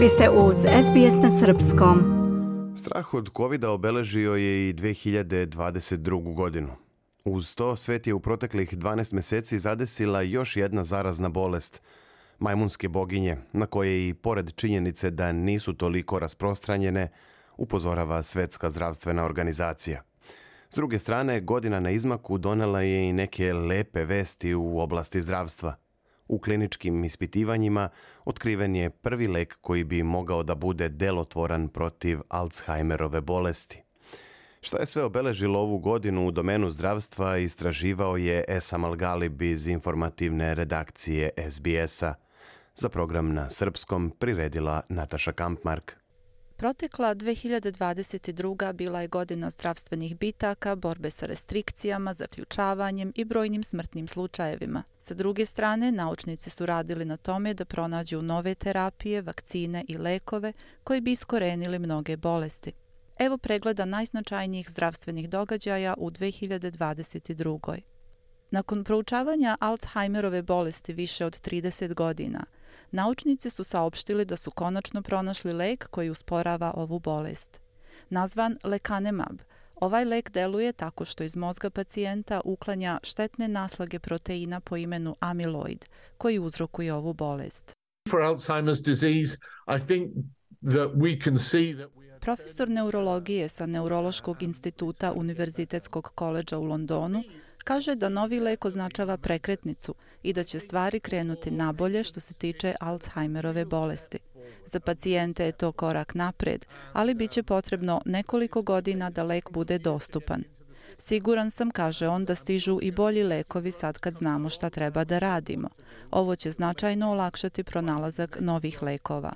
Vi ste uz SBS na Srpskom. Strah od covid obeležio je i 2022. godinu. Uz to svet je u proteklih 12 meseci zadesila još jedna zarazna bolest, majmunske boginje, na koje i pored činjenice da nisu toliko rasprostranjene, upozorava Svetska zdravstvena organizacija. S druge strane, godina na izmaku donela je i neke lepe vesti u oblasti zdravstva – U kliničkim ispitivanjima otkriven je prvi lek koji bi mogao da bude delotvoran protiv Alzheimerove bolesti. Šta je sve obeležilo ovu godinu u domenu zdravstva istraživao je Esam Algalib iz informativne redakcije SBS-a. Za program na srpskom priredila Nataša Kampmark. Protekla 2022. bila je godina zdravstvenih bitaka, borbe sa restrikcijama, zaključavanjem i brojnim smrtnim slučajevima. Sa druge strane, naučnici su radili na tome da pronađu nove terapije, vakcine i lekove koji bi iskorenili mnoge bolesti. Evo pregleda najznačajnijih zdravstvenih događaja u 2022. Nakon proučavanja Alzheimerove bolesti više od 30 godina, naučnici su saopštili da su konačno pronašli lek koji usporava ovu bolest. Nazvan lekanemab, ovaj lek deluje tako što iz mozga pacijenta uklanja štetne naslage proteina po imenu amiloid, koji uzrokuje ovu bolest. For Alzheimer's disease, I think that we can see that Profesor neurologije sa Neurološkog instituta Univerzitetskog koleđa u Londonu kaže da novi lek označava prekretnicu i da će stvari krenuti nabolje što se tiče Alzheimerove bolesti. Za pacijente je to korak napred, ali bit će potrebno nekoliko godina da lek bude dostupan. Siguran sam, kaže on, da stižu i bolji lekovi sad kad znamo šta treba da radimo. Ovo će značajno olakšati pronalazak novih lekova.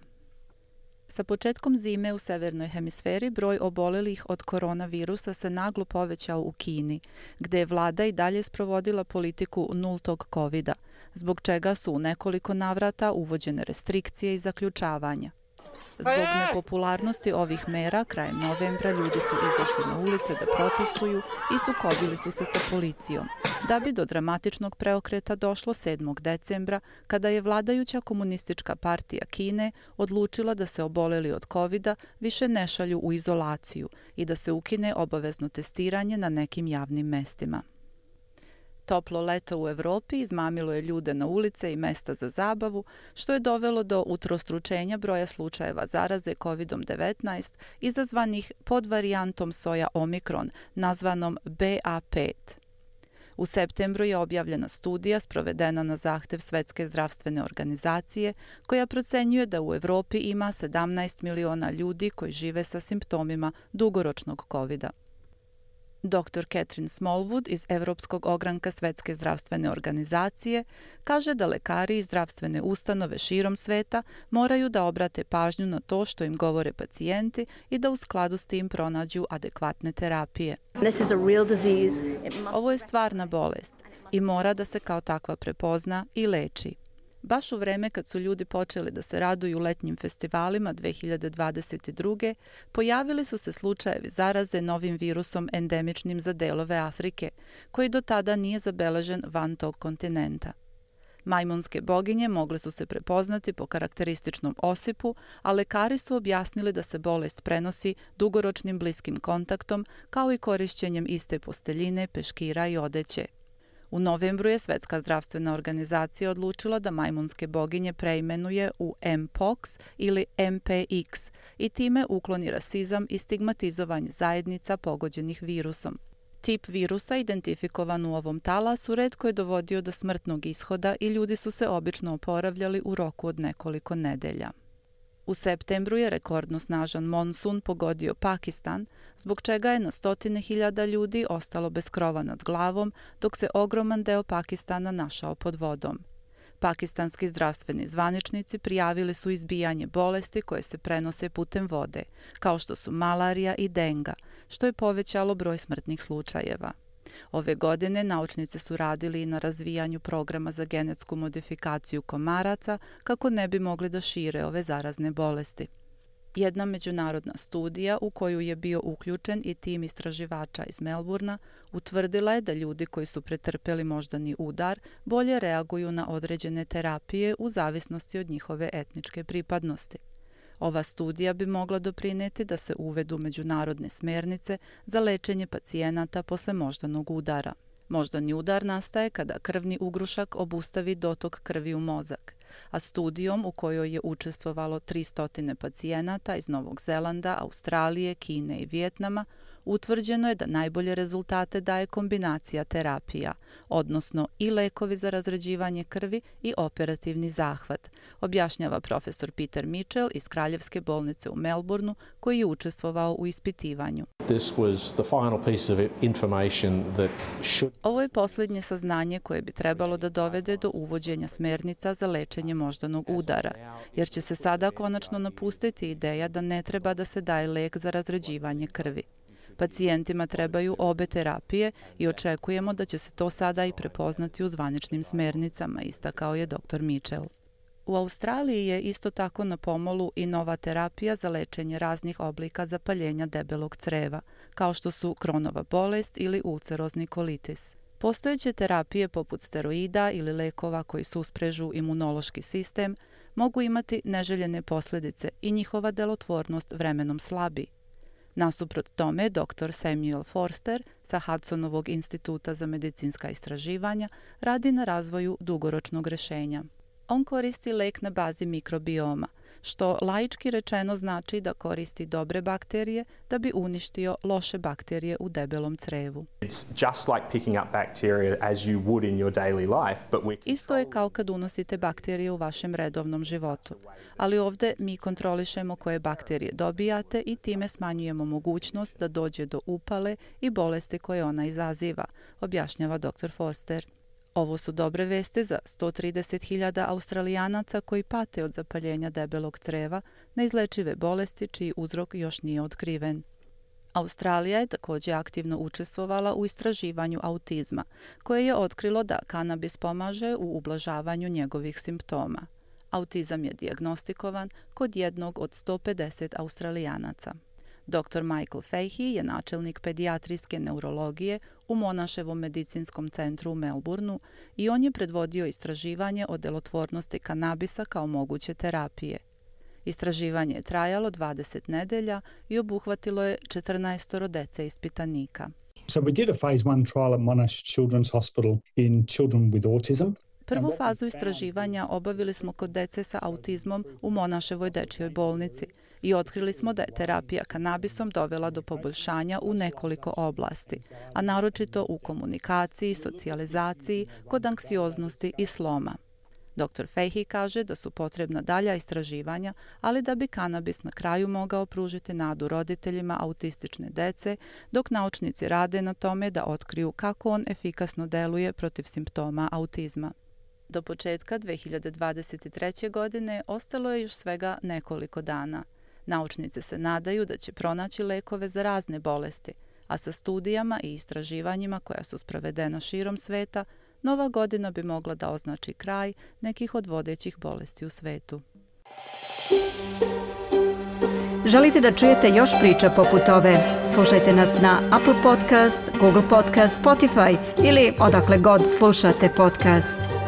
Sa početkom zime u severnoj hemisferi broj obolelih od koronavirusa se naglo povećao u Kini, gde je vlada i dalje sprovodila politiku nultog kovida, zbog čega su u nekoliko navrata uvođene restrikcije i zaključavanja. Pa Zbog nepopularnosti ovih mera, krajem novembra ljudi su izašli na ulice da protestuju i sukobili su se sa policijom, da bi do dramatičnog preokreta došlo 7. decembra, kada je vladajuća komunistička partija Kine odlučila da se oboleli od covid više ne šalju u izolaciju i da se ukine obavezno testiranje na nekim javnim mestima. Toplo leto u Evropi izmamilo je ljude na ulice i mesta za zabavu, što je dovelo do utrostručenja broja slučajeva zaraze COVID-19 izazvanih pod varijantom soja Omikron, nazvanom BA5. U septembru je objavljena studija sprovedena na zahtev Svetske zdravstvene organizacije koja procenjuje da u Evropi ima 17 miliona ljudi koji žive sa simptomima dugoročnog COVID-a. Dr. Catherine Smallwood iz Evropskog ogranka Svetske zdravstvene organizacije kaže da lekari i zdravstvene ustanove širom sveta moraju da obrate pažnju na to što im govore pacijenti i da u skladu s tim pronađu adekvatne terapije. Ovo je stvarna bolest i mora da se kao takva prepozna i leči. Baš u vreme kad su ljudi počeli da se raduju letnjim festivalima 2022. pojavili su se slučajevi zaraze novim virusom endemičnim za delove Afrike, koji do tada nije zabeležen van tog kontinenta. Majmunske boginje mogle su se prepoznati po karakterističnom osipu, a lekari su objasnili da se bolest prenosi dugoročnim bliskim kontaktom kao i korišćenjem iste posteljine, peškira i odeće. U novembru je Svetska zdravstvena organizacija odlučila da majmunske boginje preimenuje u MPOX ili MPX i time ukloni rasizam i stigmatizovanje zajednica pogođenih virusom. Tip virusa identifikovan u ovom talasu redko je dovodio do smrtnog ishoda i ljudi su se obično oporavljali u roku od nekoliko nedelja. U septembru je rekordno snažan monsun pogodio Pakistan, zbog čega je na stotine hiljada ljudi ostalo bez krova nad glavom, dok se ogroman deo Pakistana našao pod vodom. Pakistanski zdravstveni zvaničnici prijavili su izbijanje bolesti koje se prenose putem vode, kao što su malarija i denga, što je povećalo broj smrtnih slučajeva. Ove godine naučnici su radili i na razvijanju programa za genetsku modifikaciju komaraca kako ne bi mogli da šire ove zarazne bolesti. Jedna međunarodna studija u koju je bio uključen i tim istraživača iz Melburna utvrdila je da ljudi koji su pretrpeli moždani udar bolje reaguju na određene terapije u zavisnosti od njihove etničke pripadnosti. Ova studija bi mogla doprineti da se uvedu međunarodne smernice za lečenje pacijenata posle moždanog udara. Moždani udar nastaje kada krvni ugrušak obustavi dotok krvi u mozak, a studijom u kojoj je učestvovalo 300 pacijenata iz Novog Zelanda, Australije, Kine i Vjetnama, utvrđeno je da najbolje rezultate daje kombinacija terapija, odnosno i lekovi za razređivanje krvi i operativni zahvat, objašnjava profesor Peter Mitchell iz Kraljevske bolnice u Melbourneu koji je učestvovao u ispitivanju. Ovo je posljednje saznanje koje bi trebalo da dovede do uvođenja smernica za lečenje moždanog udara, jer će se sada konačno napustiti ideja da ne treba da se daje lek za razređivanje krvi. Pacijentima trebaju obe terapije i očekujemo da će se to sada i prepoznati u zvaničnim smernicama, istakao je dr. Mitchell. U Australiji je isto tako na pomolu i nova terapija za lečenje raznih oblika zapaljenja debelog creva, kao što su kronova bolest ili ulcerozni kolitis. Postojeće terapije poput steroida ili lekova koji susprežu imunološki sistem mogu imati neželjene posljedice i njihova delotvornost vremenom slabi, Nasuprot tome, dr. Samuel Forster sa Hudsonovog instituta za medicinska istraživanja radi na razvoju dugoročnog rešenja. On koristi lek na bazi mikrobioma, što laički rečeno znači da koristi dobre bakterije da bi uništio loše bakterije u debelom crevu. Isto je kao kad unosite bakterije u vašem redovnom životu, ali ovde mi kontrolišemo koje bakterije dobijate i time smanjujemo mogućnost da dođe do upale i bolesti koje ona izaziva, objašnjava dr. Forster. Ovo su dobre veste za 130.000 australijanaca koji pate od zapaljenja debelog creva, neizlečive bolesti čiji uzrok još nije otkriven. Australija je također aktivno učestvovala u istraživanju autizma, koje je otkrilo da kanabis pomaže u ublažavanju njegovih simptoma. Autizam je diagnostikovan kod jednog od 150 australijanaca. Dr. Michael Fahey je načelnik pedijatrijske neurologije u Monaševom medicinskom centru u Melbourneu i on je predvodio istraživanje o delotvornosti kanabisa kao moguće terapije. Istraživanje je trajalo 20 nedelja i obuhvatilo je 14 dece ispitanika. So we did a phase 1 trial at Monash Children's Hospital in children with autism. Prvu fazu istraživanja obavili smo kod dece sa autizmom u Monaševoj dečjoj bolnici i otkrili smo da je terapija kanabisom dovela do poboljšanja u nekoliko oblasti, a naročito u komunikaciji, socijalizaciji, kod anksioznosti i sloma. Dr. Fehi kaže da su potrebna dalja istraživanja, ali da bi kanabis na kraju mogao pružiti nadu roditeljima autistične dece, dok naučnici rade na tome da otkriju kako on efikasno deluje protiv simptoma autizma. Do početka 2023. godine ostalo je još svega nekoliko dana. Naučnice se nadaju da će pronaći lekove za razne bolesti, a sa studijama i istraživanjima koja su sprovedena širom sveta, nova godina bi mogla da označi kraj nekih od vodećih bolesti u svetu. Želite da čujete još priča poput ove? Slušajte nas na Apple Podcast, Google Podcast, Spotify ili odakle god slušate podcast.